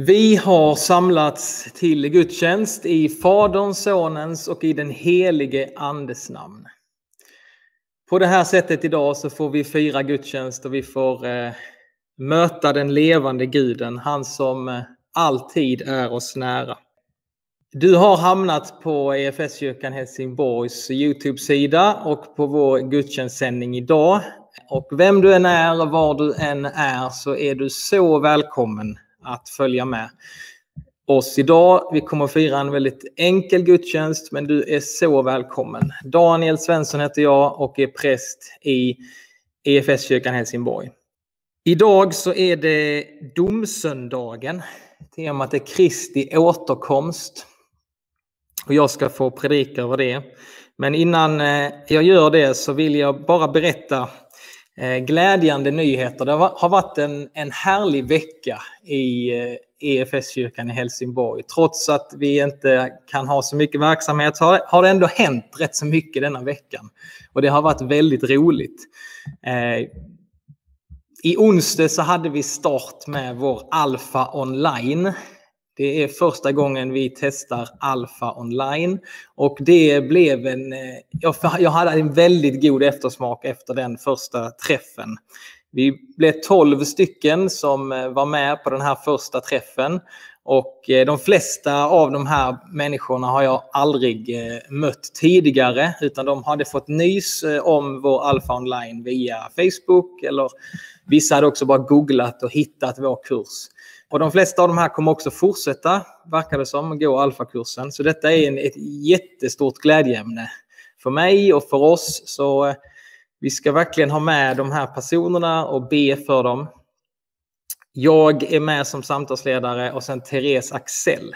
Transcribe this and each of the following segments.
Vi har samlats till gudstjänst i Faderns, Sonens och i den helige Andes namn. På det här sättet idag så får vi fira gudstjänst och vi får eh, möta den levande guden, han som eh, alltid är oss nära. Du har hamnat på EFS-kyrkan Helsingborgs Youtube-sida och på vår gudstjänstsändning idag. Och vem du än är och var du än är så är du så välkommen att följa med oss idag. Vi kommer att fira en väldigt enkel gudstjänst, men du är så välkommen. Daniel Svensson heter jag och är präst i EFS-kyrkan Helsingborg. Idag så är det domsöndagen. Temat är Kristi återkomst. Och jag ska få predika över det. Men innan eh, jag gör det så vill jag bara berätta Eh, glädjande nyheter. Det har varit en, en härlig vecka i eh, EFS-kyrkan i Helsingborg. Trots att vi inte kan ha så mycket verksamhet så har det ändå hänt rätt så mycket denna veckan. Och det har varit väldigt roligt. Eh, I onsdag så hade vi start med vår Alfa online det är första gången vi testar Alfa online och det blev en... Eh, jag hade en väldigt god eftersmak efter den första träffen. Vi blev 12 stycken som eh, var med på den här första träffen och eh, de flesta av de här människorna har jag aldrig mött tidigare utan de hade fått nys om vår Alfa online via Facebook eller vissa hade också bara googlat och hittat vår kurs. Och de flesta av de här kommer också fortsätta, verkar det som, gå alfakursen. Så detta är en, ett jättestort glädjeämne för mig och för oss. Så eh, vi ska verkligen ha med de här personerna och be för dem. Jag är med som samtalsledare och sen Therese Axel.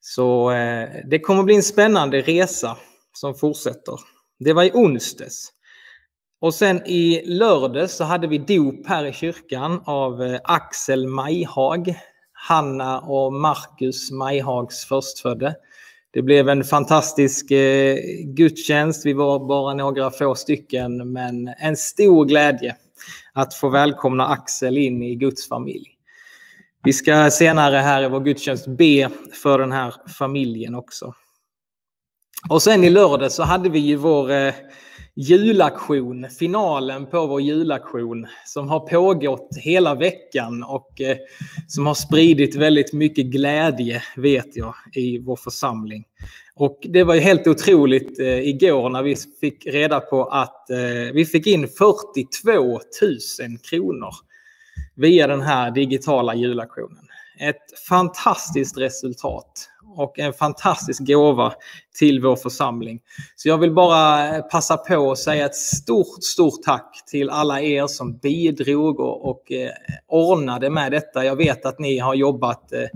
Så eh, det kommer bli en spännande resa som fortsätter. Det var i onsdags. Och sen i lördags så hade vi dop här i kyrkan av eh, Axel Majhag, Hanna och Marcus Majhags förstfödde. Det blev en fantastisk eh, gudstjänst. Vi var bara några få stycken, men en stor glädje att få välkomna Axel in i Guds familj. Vi ska senare här i vår gudstjänst be för den här familjen också. Och sen i lördag så hade vi ju vår eh, julaktion, finalen på vår julaktion som har pågått hela veckan och eh, som har spridit väldigt mycket glädje, vet jag, i vår församling. Och det var ju helt otroligt eh, igår när vi fick reda på att eh, vi fick in 42 000 kronor via den här digitala julaktionen. Ett fantastiskt resultat och en fantastisk gåva till vår församling. Så jag vill bara passa på att säga ett stort, stort tack till alla er som bidrog och, och eh, ordnade med detta. Jag vet att ni har jobbat eh,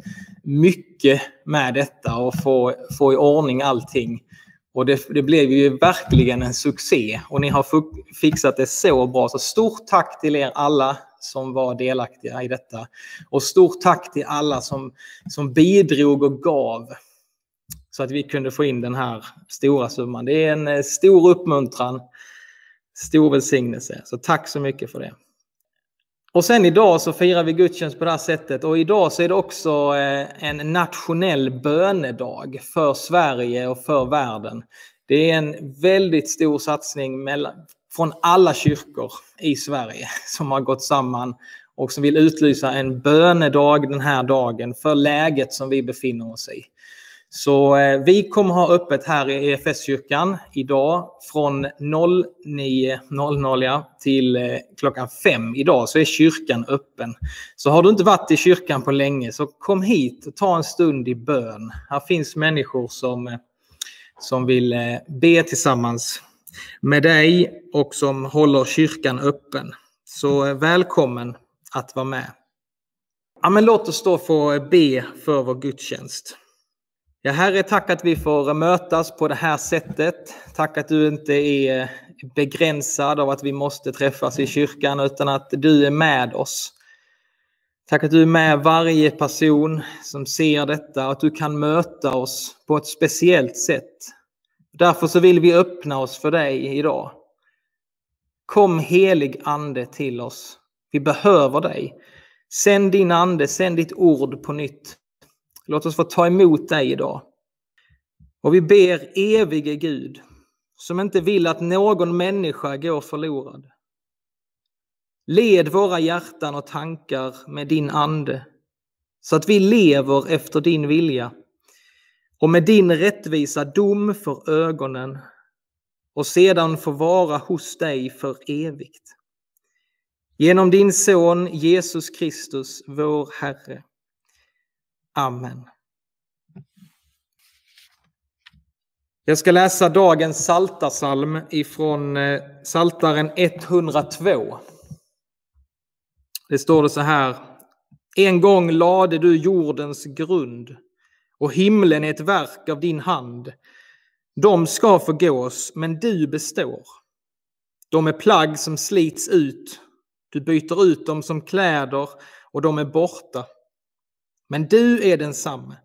mycket med detta och få, få i ordning allting. Och det, det, blev ju verkligen en succé och ni har fixat det så bra. Så stort tack till er alla som var delaktiga i detta. Och stort tack till alla som, som bidrog och gav så att vi kunde få in den här stora summan. Det är en eh, stor uppmuntran, stor välsignelse. Så tack så mycket för det. Och sen idag så firar vi gudstjänst på det här sättet och idag så är det också eh, en nationell bönedag för Sverige och för världen. Det är en väldigt stor satsning från alla kyrkor i Sverige som har gått samman och som vill utlysa en bönedag den här dagen för läget som vi befinner oss i. Så eh, vi kommer ha öppet här i EFS-kyrkan idag från 09.00 ja, till eh, klockan 5 idag så är kyrkan öppen. Så har du inte varit i kyrkan på länge så kom hit och ta en stund i bön. Här finns människor som, eh, som vill eh, be tillsammans med dig och som håller kyrkan öppen. Så eh, välkommen att vara med. Ja, men låt oss då få eh, be för vår gudstjänst. Ja, Herre, tack att vi får eh, mötas på det här sättet. Tack att du inte är begränsad av att vi måste träffas i kyrkan utan att du är med oss. Tack att du är med varje person som ser detta och att du kan möta oss på ett speciellt sätt. Därför så vill vi öppna oss för dig idag. Kom helig ande till oss. Vi behöver dig. Sänd din ande, sänd ditt ord på nytt. Låt oss få ta emot dig idag. Och vi ber evige Gud, som inte vill att någon människa går förlorad. Led våra hjärtan och tankar med din ande, så att vi lever efter din vilja och med din rättvisa dom för ögonen och sedan få vara hos dig för evigt. Genom din son Jesus Kristus, vår Herre. Amen. Jag ska läsa dagens saltarsalm ifrån eh, Saltaren 102. Det står det så här. En gång lade du jordens grund och himlen är ett verk av din hand. De ska förgås, men du består. De är plagg som slits ut. Du byter ut dem som kläder och de är borta. Men du är densamme.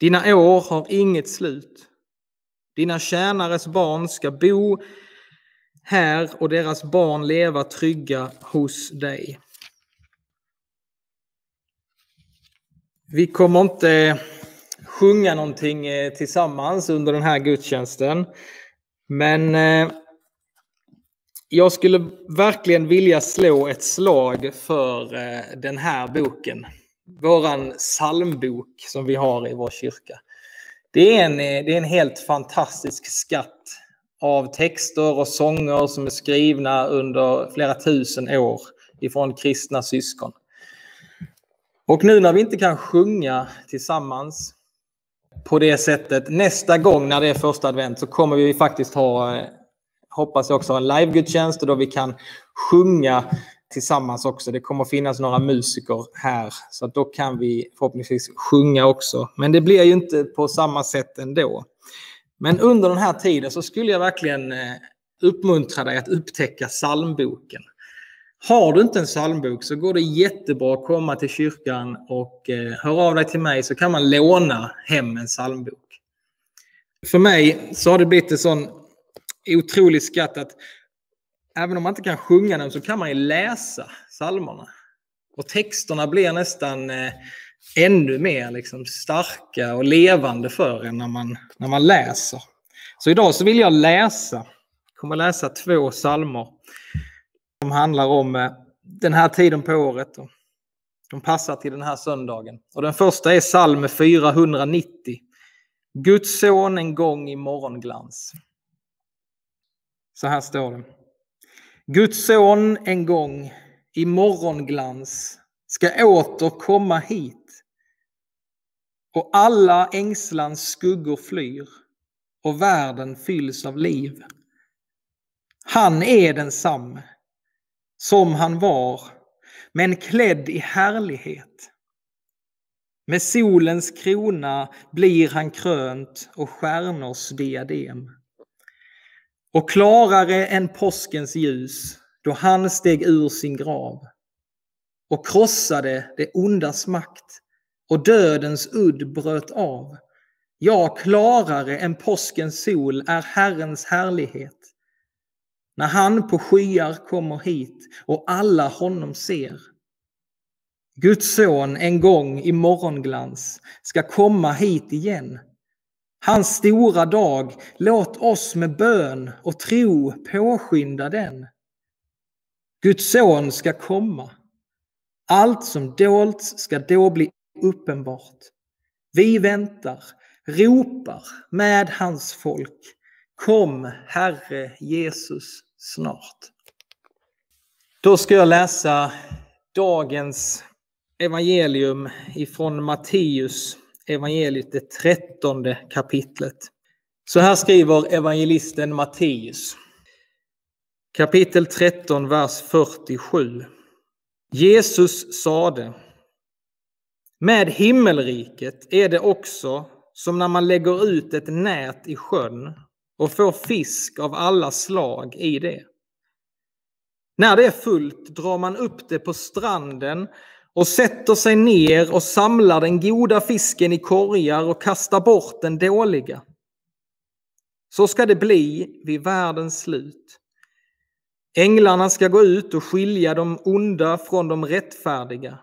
Dina år har inget slut. Dina tjänares barn ska bo här och deras barn leva trygga hos dig. Vi kommer inte sjunga någonting eh, tillsammans under den här gudstjänsten. Men eh, jag skulle verkligen vilja slå ett slag för eh, den här boken. Våran psalmbok som vi har i vår kyrka. Det är, en, det är en helt fantastisk skatt av texter och sånger som är skrivna under flera tusen år ifrån kristna syskon. Och nu när vi inte kan sjunga tillsammans på det sättet, nästa gång när det är första advent så kommer vi faktiskt ha, eh, hoppas jag också, en livegudstjänst då vi kan sjunga tillsammans också. Det kommer finnas några musiker här så att då kan vi förhoppningsvis sjunga också. Men det blir ju inte på samma sätt ändå. Men under den här tiden så skulle jag verkligen eh, uppmuntra dig att upptäcka psalmboken. Har du inte en psalmbok så går det jättebra att komma till kyrkan och eh, höra av dig till mig så kan man låna hem en psalmbok. För mig så har det blivit en sån otrolig skatt att även om man inte kan sjunga den så kan man ju läsa psalmerna. Och texterna blir nästan eh, ännu mer liksom, starka och levande för en när man, när man läser. Så idag så vill jag läsa, jag kommer läsa två psalmer som handlar om eh, den här tiden på året. Och de passar till den här söndagen. Och den första är psalm 490. Guds son en gång i morgonglans. Så här står det. Guds son en gång i morgonglans ska åter komma hit och alla ängslans skuggor flyr och världen fylls av liv. Han är densamme som han var, men klädd i härlighet. Med solens krona blir han krönt och stjärnors diadem. Och klarare än påskens ljus då han steg ur sin grav och krossade det ondas makt och dödens udd bröt av. Ja, klarare än påskens sol är Herrens härlighet. När han på skyar kommer hit och alla honom ser. Guds son en gång i morgonglans ska komma hit igen. Hans stora dag, låt oss med bön och tro påskynda den. Guds son ska komma. Allt som dolts ska då bli uppenbart. Vi väntar, ropar med hans folk. Kom, Herre Jesus, snart. Då ska jag läsa dagens evangelium ifrån Matteus evangeliet, det trettonde kapitlet. Så här skriver evangelisten Matteus. Kapitel 13, vers 47. Jesus sade Med himmelriket är det också som när man lägger ut ett nät i sjön och får fisk av alla slag i det. När det är fullt drar man upp det på stranden och sätter sig ner och samlar den goda fisken i korgar och kastar bort den dåliga. Så ska det bli vid världens slut. Änglarna ska gå ut och skilja de onda från de rättfärdiga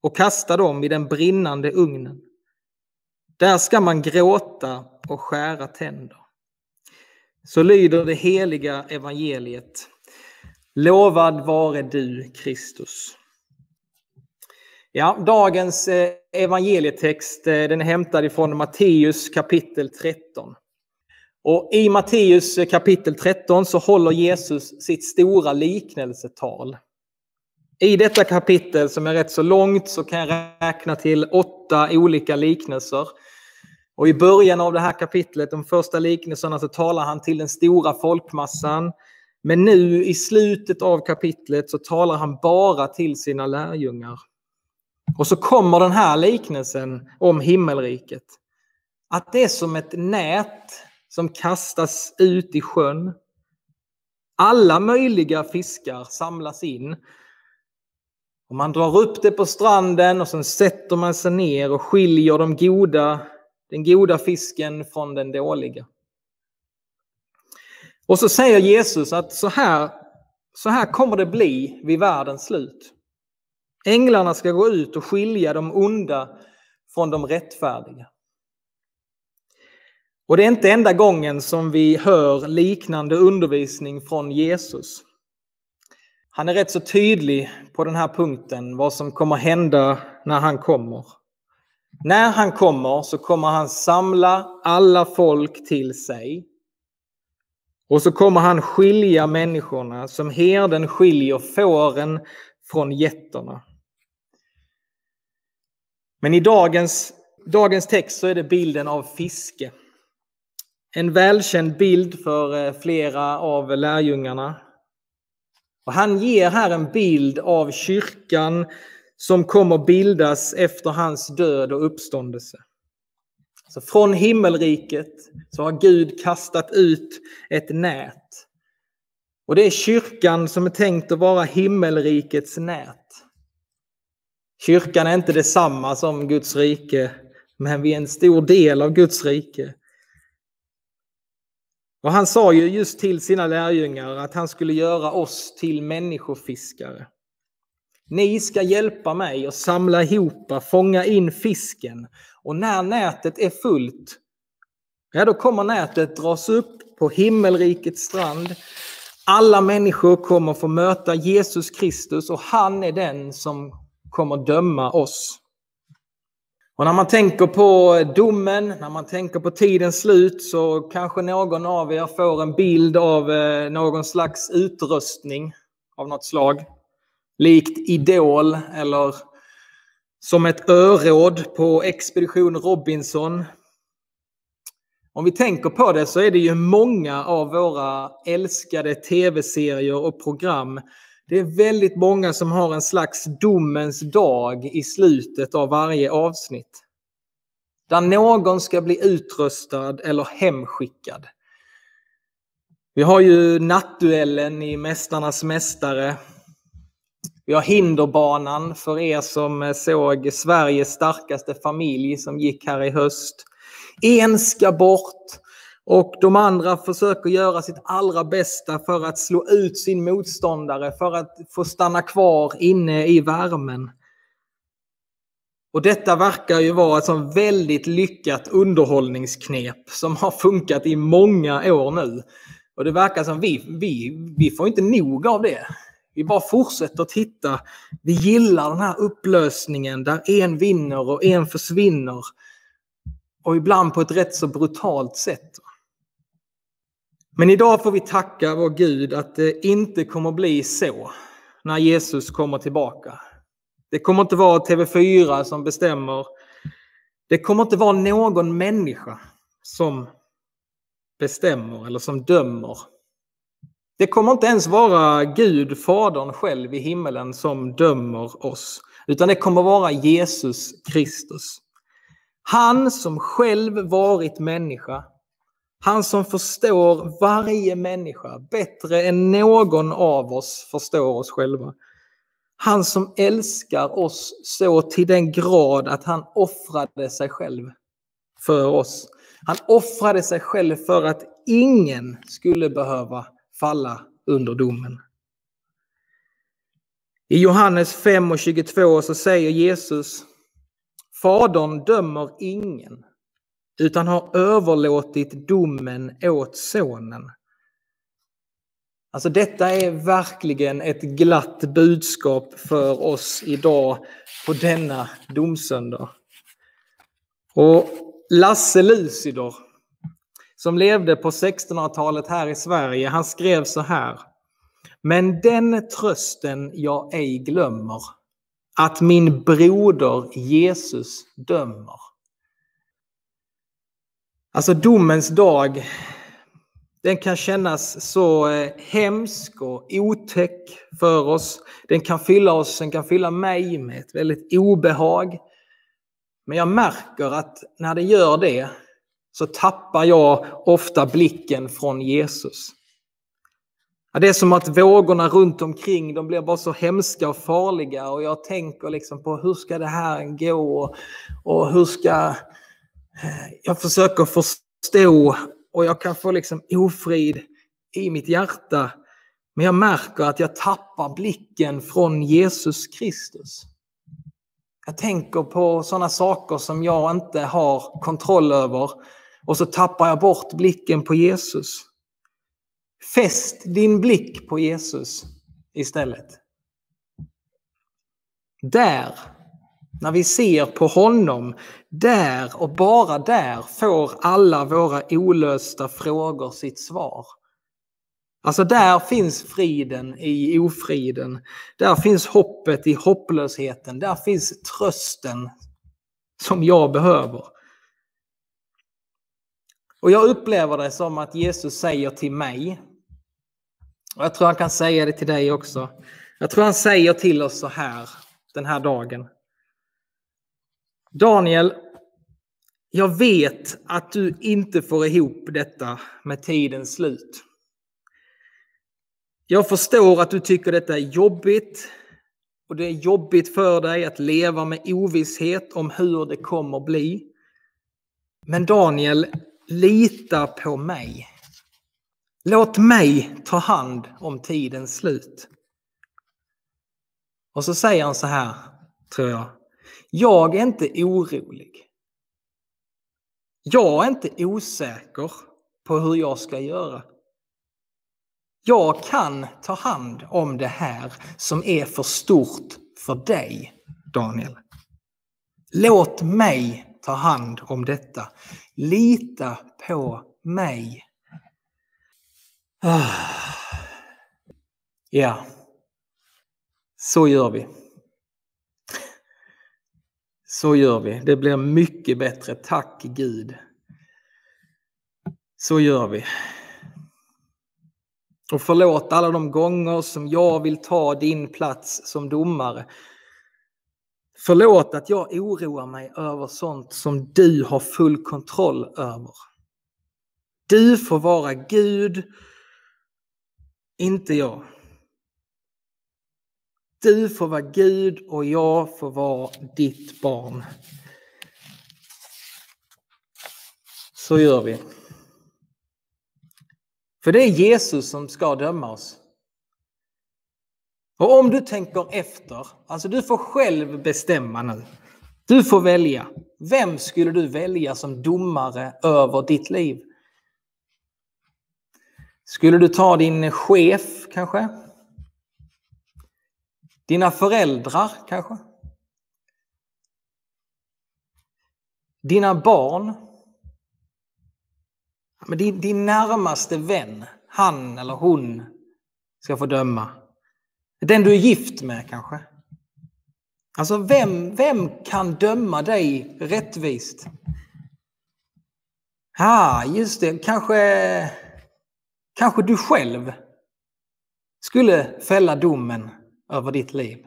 och kasta dem i den brinnande ugnen. Där ska man gråta och skära tänder. Så lyder det heliga evangeliet. Lovad vare du, Kristus. Ja, dagens eh, evangelietext eh, den är hämtad ifrån Matteus kapitel 13. Och I Matteus eh, kapitel 13 så håller Jesus sitt stora liknelsetal. I detta kapitel som är rätt så långt så kan jag räkna till åtta olika liknelser. Och i början av det här kapitlet, de första liknelserna, så talar han till den stora folkmassan. Men nu i slutet av kapitlet så talar han bara till sina lärjungar. Och så kommer den här liknelsen om himmelriket. Att det är som ett nät som kastas ut i sjön. Alla möjliga fiskar samlas in. Och man drar upp det på stranden och sen sätter man sig ner och skiljer de goda, den goda fisken från den dåliga. Och så säger Jesus att så här, så här kommer det bli vid världens slut. Änglarna ska gå ut och skilja de onda från de rättfärdiga. Och det är inte enda gången som vi hör liknande undervisning från Jesus. Han är rätt så tydlig på den här punkten, vad som kommer hända när han kommer. När han kommer så kommer han samla alla folk till sig. Och så kommer han skilja människorna som herden skiljer fåren från getterna. Men i dagens, dagens text så är det bilden av fiske. En välkänd bild för eh, flera av lärjungarna. Och han ger här en bild av kyrkan som kommer bildas efter hans död och uppståndelse. Så från himmelriket så har Gud kastat ut ett nät. Och det är kyrkan som är tänkt att vara himmelrikets nät. Kyrkan är inte detsamma som Guds rike, men vi är en stor del av Guds rike. Och han sa ju just till sina lärjungar att han skulle göra oss till människofiskare. Ni ska hjälpa mig att samla ihop, fånga in fisken. Och när nätet är fullt, ja då kommer nätet dras upp på himmelrikets strand. Alla människor kommer få möta Jesus Kristus och han är den som kommer döma oss. Och när man tänker på domen, när man tänker på tidens slut så kanske någon av er får en bild av eh, någon slags utrustning av något slag. Likt Idol eller som ett öråd på Expedition Robinson. Om vi tänker på det så är det ju många av våra älskade tv-serier och program det är väldigt många som har en slags domens dag i slutet av varje avsnitt. Där någon ska bli utröstad eller hemskickad. Vi har ju nattduellen i Mästarnas mästare. Vi har hinderbanan för er som eh, såg Sveriges starkaste familj som gick här i höst. En ska bort och de andra försöker göra sitt allra bästa för att slå ut sin motståndare, för att få stanna kvar inne i värmen. Och detta verkar ju vara ett sånt väldigt lyckat underhållningsknep som har funkat i många år nu. Och det verkar som vi, vi, vi får inte nog av det. Vi bara fortsätter att titta. Vi gillar den här upplösningen där en vinner och en försvinner. Och ibland på ett rätt så brutalt sätt. Men idag får vi tacka vår Gud att det inte kommer bli så när Jesus kommer tillbaka. Det kommer inte vara TV4 som bestämmer. Det kommer inte vara någon människa som bestämmer eller som dömer. Det kommer inte ens vara Gud, Fadern själv i himmelen som dömer oss, utan det kommer vara Jesus Kristus. Han som själv varit människa, han som förstår varje människa bättre än någon av oss förstår oss själva. Han som älskar oss så till den grad att han offrade sig själv för oss. Han offrade sig själv för att ingen skulle behöva falla under domen. I Johannes 5 och 22 så säger Jesus Fadern dömer ingen utan har överlåtit domen åt sonen. Alltså detta är verkligen ett glatt budskap för oss idag på denna domsöndag. Och Lasse Lucidor, som levde på 1600-talet här i Sverige, han skrev så här. Men den trösten jag ej glömmer, att min broder Jesus dömer. Alltså domens dag, den kan kännas så eh, hemsk och otäck för oss. Den kan fylla oss, den kan fylla mig med ett väldigt obehag. Men jag märker att när det gör det så tappar jag ofta blicken från Jesus. Det är som att vågorna runt omkring de blir bara så hemska och farliga och jag tänker liksom på hur ska det här gå och hur ska eh, jag försöker förstå och jag kan få liksom ofrid i mitt hjärta. Men jag märker att jag tappar blicken från Jesus Kristus. Jag tänker på sådana saker som jag inte har kontroll över och så tappar jag bort blicken på Jesus. Fäst din blick på Jesus istället. Där, när vi ser på honom, där och bara där får alla våra olösta frågor sitt svar. Alltså där finns friden i ofriden. Där finns hoppet i hopplösheten. Där finns trösten som jag behöver. Och jag upplever det som att Jesus säger till mig, och jag tror han kan säga det till dig också. Jag tror han säger till oss så här den här dagen. Daniel, jag vet att du inte får ihop detta med tidens slut. Jag förstår att du tycker detta är jobbigt och det är jobbigt för dig att leva med ovisshet om hur det kommer bli. Men Daniel, lita på mig. Låt mig ta hand om tidens slut. Och så säger han så här, tror jag. Jag är inte orolig. Jag är inte osäker på hur jag ska göra. Jag kan ta hand om det här som är för stort för dig, Daniel. Låt mig ta hand om detta. Lita på mig. Ah. Ja, så gör vi. Så gör vi. Det blir mycket bättre. Tack Gud. Så gör vi. Och förlåt alla de gånger som jag vill ta din plats som domare. Förlåt att jag oroar mig över sånt som du har full kontroll över. Du får vara Gud, inte jag. Du får vara Gud och jag får vara ditt barn. Så gör vi. För det är Jesus som ska döma oss. Och om du tänker efter, alltså du får själv bestämma nu. Du får välja. Vem skulle du välja som domare över ditt liv? Skulle du ta din chef kanske? Dina föräldrar kanske? Dina barn? Men din, din närmaste vän, han eller hon, ska få döma. Den du är gift med kanske? Alltså vem, vem kan döma dig rättvist? Ja, ah, just det, kanske, kanske du själv skulle fälla domen över ditt liv.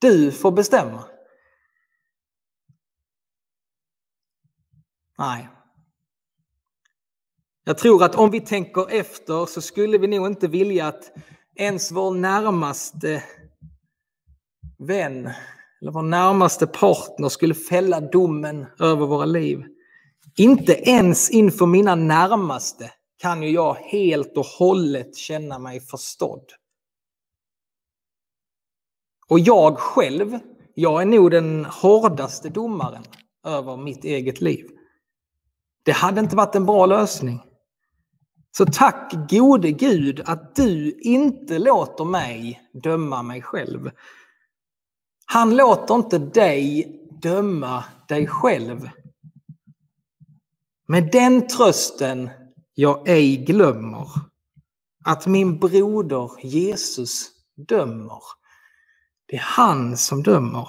Du får bestämma. Nej. Jag tror att om vi tänker efter så skulle vi nog inte vilja att ens vår närmaste vän eller vår närmaste partner skulle fälla domen över våra liv. Inte ens inför mina närmaste kan ju jag helt och hållet känna mig förstådd. Och jag själv, jag är nog den hårdaste domaren över mitt eget liv. Det hade inte varit en bra lösning. Så tack gode Gud att du inte låter mig döma mig själv. Han låter inte dig döma dig själv. Med den trösten jag ej glömmer att min broder Jesus dömer. Det är han som dömer.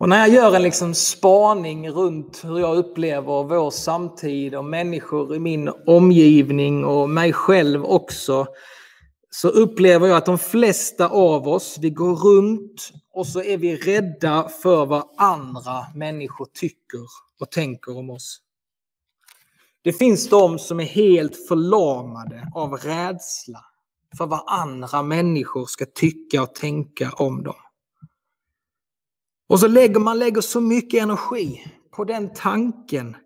Och när jag gör en liksom spaning runt hur jag upplever vår samtid och människor i min omgivning och mig själv också, så upplever jag att de flesta av oss, vi går runt och så är vi rädda för vad andra människor tycker och tänker om oss. Det finns de som är helt förlamade av rädsla för vad andra människor ska tycka och tänka om dem. Och så lägger man lägger så mycket energi på den tanken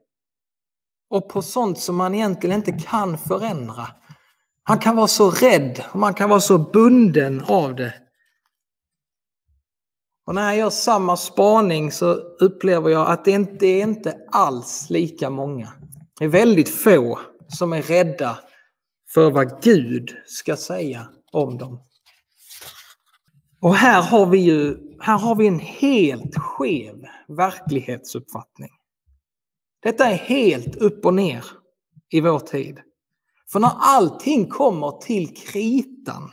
och på sånt som man egentligen inte kan förändra. Han kan vara så rädd och man kan vara så bunden av det. Och när jag gör samma spaning så upplever jag att det inte är inte alls lika många. Det är väldigt få som är rädda för vad Gud ska säga om dem. Och här har vi ju här har vi en helt skev verklighetsuppfattning. Detta är helt upp och ner i vår tid. För när allting kommer till kritan,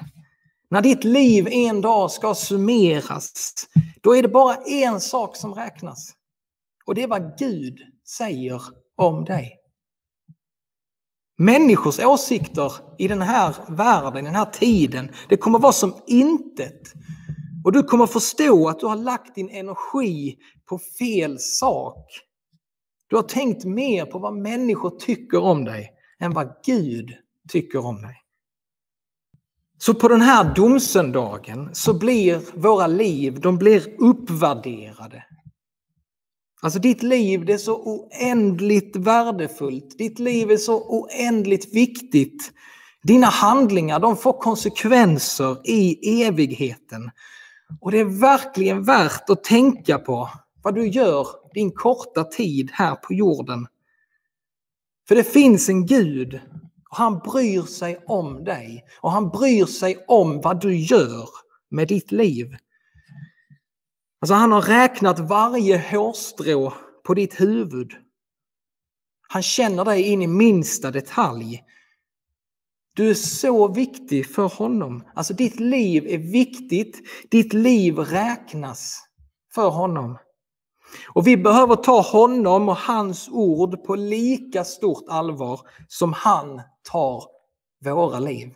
när ditt liv en dag ska summeras, då är det bara en sak som räknas. Och det är vad Gud säger om dig. Människors åsikter i den här världen, i den här tiden, det kommer vara som intet och du kommer förstå att du har lagt din energi på fel sak. Du har tänkt mer på vad människor tycker om dig än vad Gud tycker om dig. Så på den här domsöndagen så blir våra liv, de blir uppvärderade. Alltså ditt liv det är så oändligt värdefullt. Ditt liv är så oändligt viktigt. Dina handlingar de får konsekvenser i evigheten. Och det är verkligen värt att tänka på vad du gör din korta tid här på jorden. För det finns en Gud och han bryr sig om dig och han bryr sig om vad du gör med ditt liv. Alltså han har räknat varje hårstrå på ditt huvud. Han känner dig in i minsta detalj. Du är så viktig för honom. Alltså ditt liv är viktigt. Ditt liv räknas för honom. Och vi behöver ta honom och hans ord på lika stort allvar som han tar våra liv.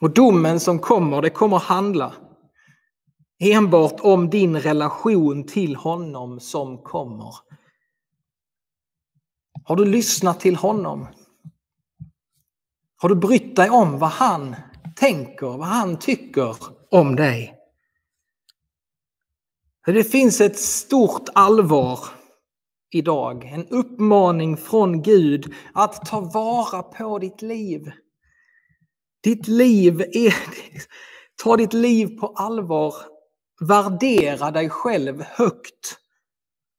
Och domen som kommer, det kommer handla enbart om din relation till honom som kommer. Har du lyssnat till honom? Har du brytt dig om vad han tänker, vad han tycker om dig? Det finns ett stort allvar idag, en uppmaning från Gud att ta vara på ditt liv. Ditt liv är... Ta ditt liv på allvar. Värdera dig själv högt.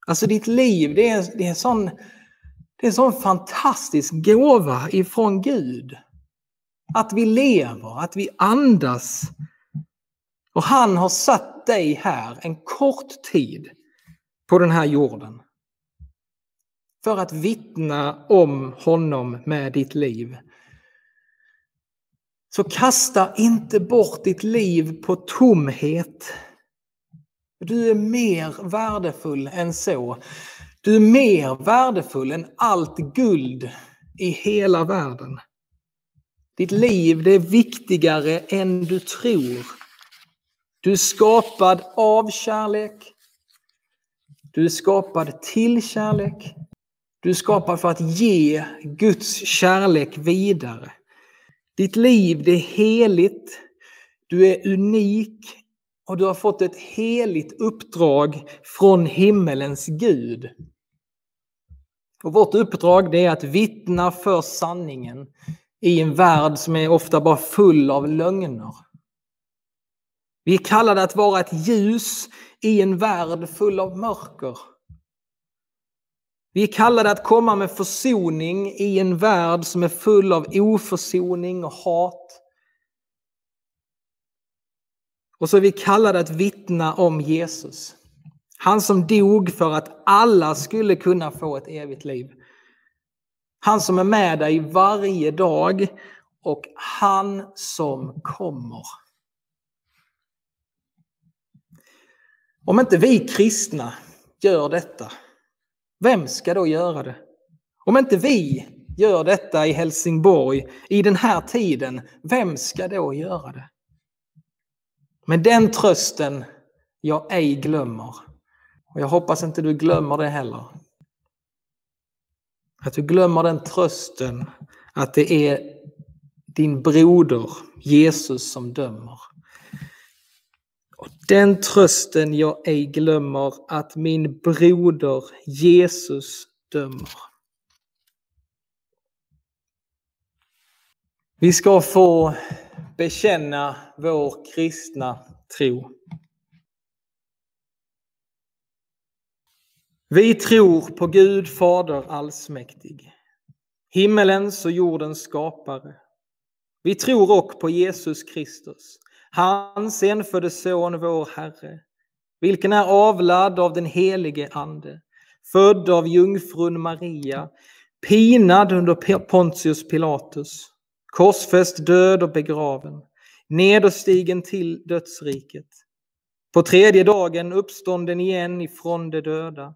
Alltså ditt liv, det är, det är, sån, det är en sån fantastisk gåva ifrån Gud. Att vi lever, att vi andas. Och han har satt dig här en kort tid på den här jorden. För att vittna om honom med ditt liv. Så kasta inte bort ditt liv på tomhet. Du är mer värdefull än så. Du är mer värdefull än allt guld i hela världen. Ditt liv det är viktigare än du tror. Du är skapad av kärlek. Du är skapad till kärlek. Du är skapad för att ge Guds kärlek vidare. Ditt liv det är heligt. Du är unik och du har fått ett heligt uppdrag från himmelens Gud. Och vårt uppdrag är att vittna för sanningen i en värld som är ofta bara full av lögner. Vi är kallade att vara ett ljus i en värld full av mörker. Vi är kallade att komma med försoning i en värld som är full av oförsoning och hat. Och så är vi kallade att vittna om Jesus. Han som dog för att alla skulle kunna få ett evigt liv. Han som är med dig varje dag och han som kommer. Om inte vi kristna gör detta, vem ska då göra det? Om inte vi gör detta i Helsingborg i den här tiden, vem ska då göra det? Men den trösten jag ej glömmer. Och jag hoppas inte du glömmer det heller. Att du glömmer den trösten att det är din broder Jesus som dömer. Och den trösten jag ej glömmer att min broder Jesus dömer. Vi ska få bekänna vår kristna tro. Vi tror på Gud Fader allsmäktig, himmelens och jordens skapare. Vi tror också på Jesus Kristus, hans enfödde son, vår Herre, vilken är avlad av den helige Ande, född av jungfrun Maria, pinad under Pontius Pilatus, korsfäst, död och begraven, nederstigen till dödsriket. På tredje dagen uppstånden igen ifrån de döda,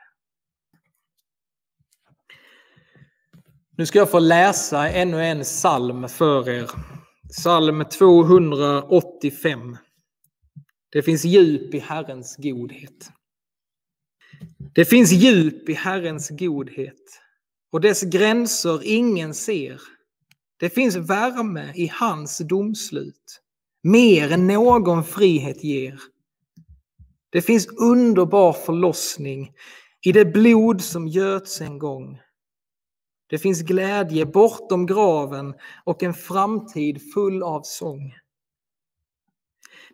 Nu ska jag få läsa ännu en psalm för er. Psalm 285. Det finns djup i Herrens godhet. Det finns djup i Herrens godhet och dess gränser ingen ser. Det finns värme i hans domslut, mer än någon frihet ger. Det finns underbar förlossning i det blod som göts en gång. Det finns glädje bortom graven och en framtid full av sång.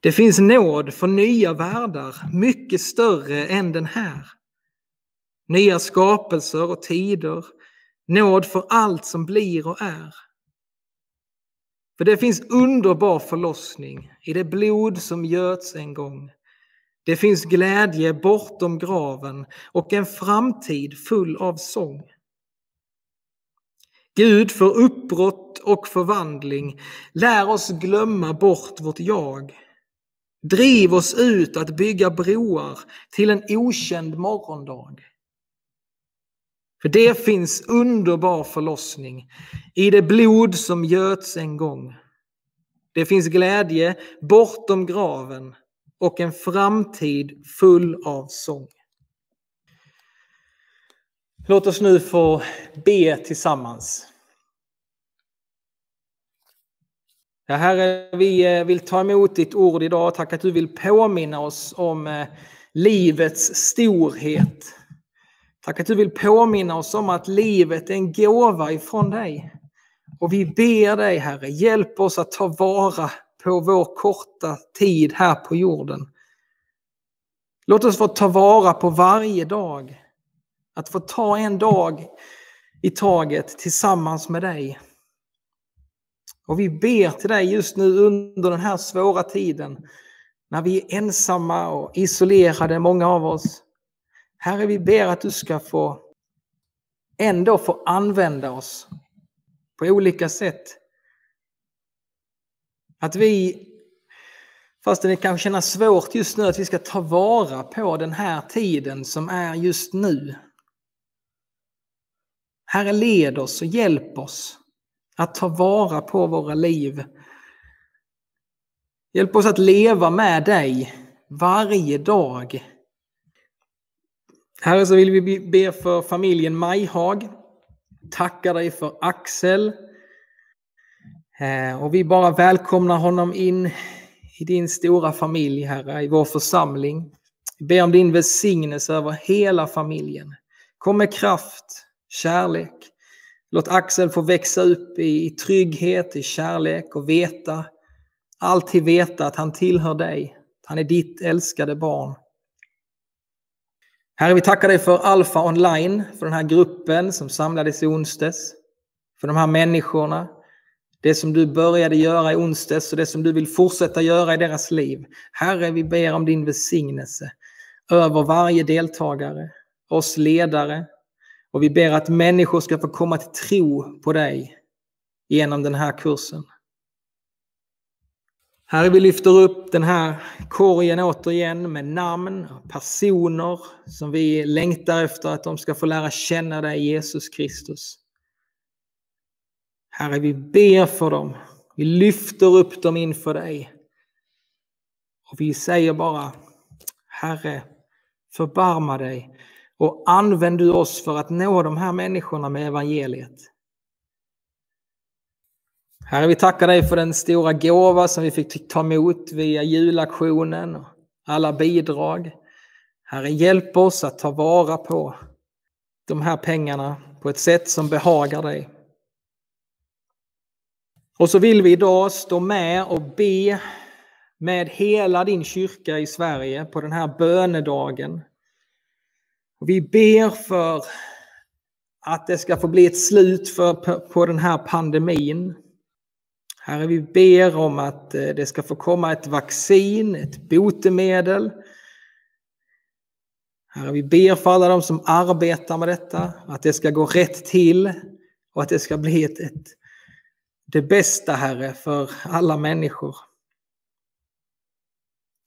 Det finns nåd för nya världar, mycket större än den här. Nya skapelser och tider, nåd för allt som blir och är. För det finns underbar förlossning i det blod som göts en gång. Det finns glädje bortom graven och en framtid full av sång. Gud för uppbrott och förvandling, lär oss glömma bort vårt jag. Driv oss ut att bygga broar till en okänd morgondag. För det finns underbar förlossning i det blod som göts en gång. Det finns glädje bortom graven och en framtid full av sång. Låt oss nu få be tillsammans. Ja, herre, vi eh, vill ta emot ditt ord idag. Tack att du vill påminna oss om eh, livets storhet. Tack att du vill påminna oss om att livet är en gåva ifrån dig. Och vi ber dig, Herre, hjälp oss att ta vara på vår korta tid här på jorden. Låt oss få ta vara på varje dag. Att få ta en dag i taget tillsammans med dig. Och vi ber till dig just nu under den här svåra tiden, när vi är ensamma och isolerade, många av oss. Herre, vi ber att du ska få ändå få använda oss på olika sätt. Att vi, fast det kan kännas svårt just nu, att vi ska ta vara på den här tiden som är just nu. Herre, led oss och hjälp oss Att ta vara på våra liv. Hjälp oss att leva med dig varje dag. Herre, så vill vi be för familjen Majhag. Tackar dig för Axel. Eh, och vi bara välkomnar honom in i din stora familj, Herre, i vår församling. Vi ber om din välsignelse över hela familjen. Kom med kraft, kärlek. Låt Axel få växa upp i trygghet, i kärlek och veta, alltid veta att han tillhör dig. Han är ditt älskade barn. Herre, vi tackar dig för Alfa Online, för den här gruppen som samlades i onsdags. För de här människorna. Det som du började göra i onsdags och det som du vill fortsätta göra i deras liv. Herre, vi ber om din välsignelse över varje deltagare, oss ledare. Och vi ber att människor ska få komma till tro på dig genom den här kursen. Herre, vi lyfter upp den här korgen återigen med namn och personer som vi längtar efter att de ska få lära känna dig, Jesus Kristus. Herre, vi ber för dem. Vi lyfter upp dem inför dig. Och vi säger bara, Herre, förbarma dig och använd du oss för att nå de här människorna med evangeliet. Herre, vi tackar dig för den stora gåva som vi fick ta emot via julaktionen och alla bidrag. Herre, hjälp oss att ta vara på de här pengarna på ett sätt som behagar dig. Och så vill vi idag stå med och be med hela din kyrka i Sverige på den här bönedagen. Och vi ber för att det ska få bli ett slut för, på den här pandemin. Herre, vi ber om att eh, det ska få komma ett vaccin, ett botemedel. Herre, vi ber för alla de som arbetar med detta, att det ska gå rätt till och att det ska bli ett, ett, det bästa, Herre, för alla människor.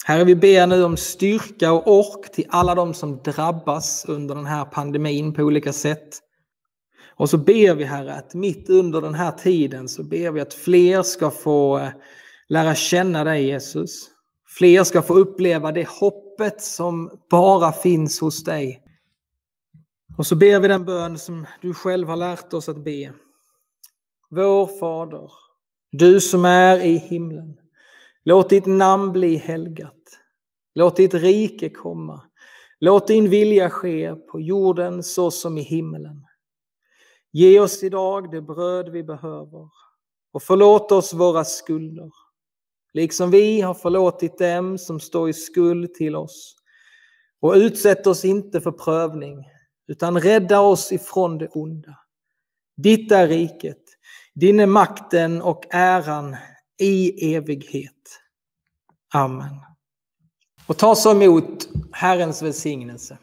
Herre, vi ber nu om styrka och ork till alla de som drabbas under den här pandemin på olika sätt. Och så ber vi Herre att mitt under den här tiden så ber vi att fler ska få eh, lära känna dig Jesus. Fler ska få uppleva det hoppet som bara finns hos dig. Och så ber vi den bön som du själv har lärt oss att be. Vår Fader, du som är i himlen. Låt ditt namn bli helgat. Låt ditt rike komma. Låt din vilja ske på jorden så som i himmelen. Ge oss idag det bröd vi behöver och förlåt oss våra skulder, liksom vi har förlåtit dem som står i skuld till oss. Och utsätt oss inte för prövning, utan rädda oss ifrån det onda. Ditt är riket, din är makten och äran i evighet. Amen. Och ta så emot Herrens välsignelse.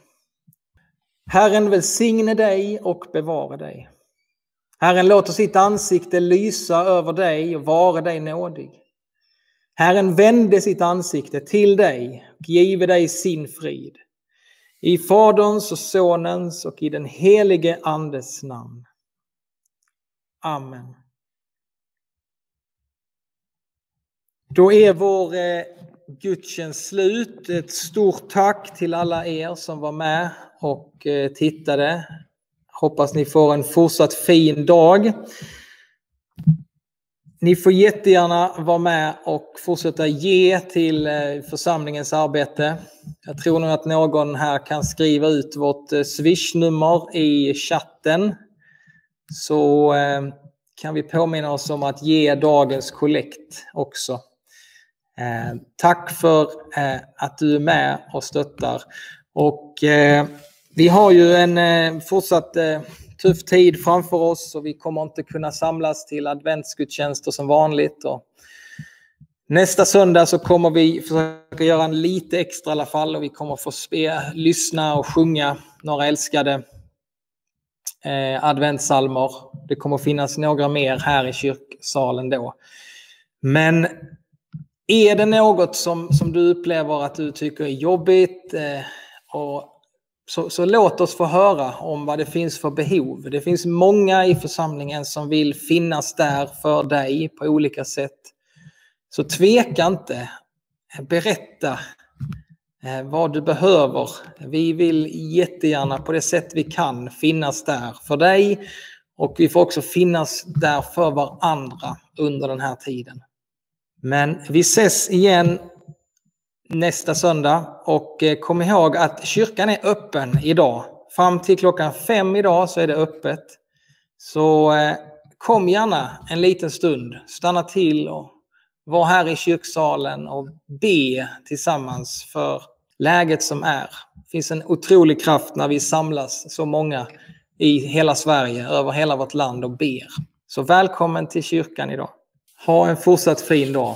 Herren välsigne dig och bevara dig. Herren låter sitt ansikte lysa över dig och vara dig nådig. Herren vände sitt ansikte till dig och give dig sin frid. I Faderns och Sonens och i den helige Andes namn. Amen. Då är vår eh, gudstjänst slut. Ett stort tack till alla er som var med och eh, tittade. Hoppas ni får en fortsatt fin dag. Ni får jättegärna vara med och fortsätta ge till eh, församlingens arbete. Jag tror nog att någon här kan skriva ut vårt eh, swishnummer i chatten. Så eh, kan vi påminna oss om att ge dagens kollekt också. Eh, tack för eh, att du är med och stöttar. Och eh, vi har ju en fortsatt tuff tid framför oss och vi kommer inte kunna samlas till adventsgudstjänster som vanligt. Och nästa söndag så kommer vi försöka göra en lite extra i alla fall och vi kommer få spe, lyssna och sjunga några älskade eh, adventssalmer. Det kommer finnas några mer här i kyrksalen då. Men är det något som, som du upplever att du tycker är jobbigt eh, och så, så, låt oss få höra om vad det finns för behov. Det finns många i församlingen som vill finnas där för dig på olika sätt. Så tveka inte. Berätta eh, vad du behöver. Vi vill jättegärna på det sätt vi kan finnas där för dig och vi får också finnas där för varandra under den här tiden. Men vi ses igen nästa söndag och eh, kom ihåg att kyrkan är öppen idag. Fram till klockan fem idag så är det öppet. Så eh, kom gärna en liten stund, stanna till och var här i kyrksalen och be tillsammans för läget som är. Det finns en otrolig kraft när vi samlas så många i hela Sverige, över hela vårt land och ber. Så välkommen till kyrkan idag. Ha en fortsatt fin dag.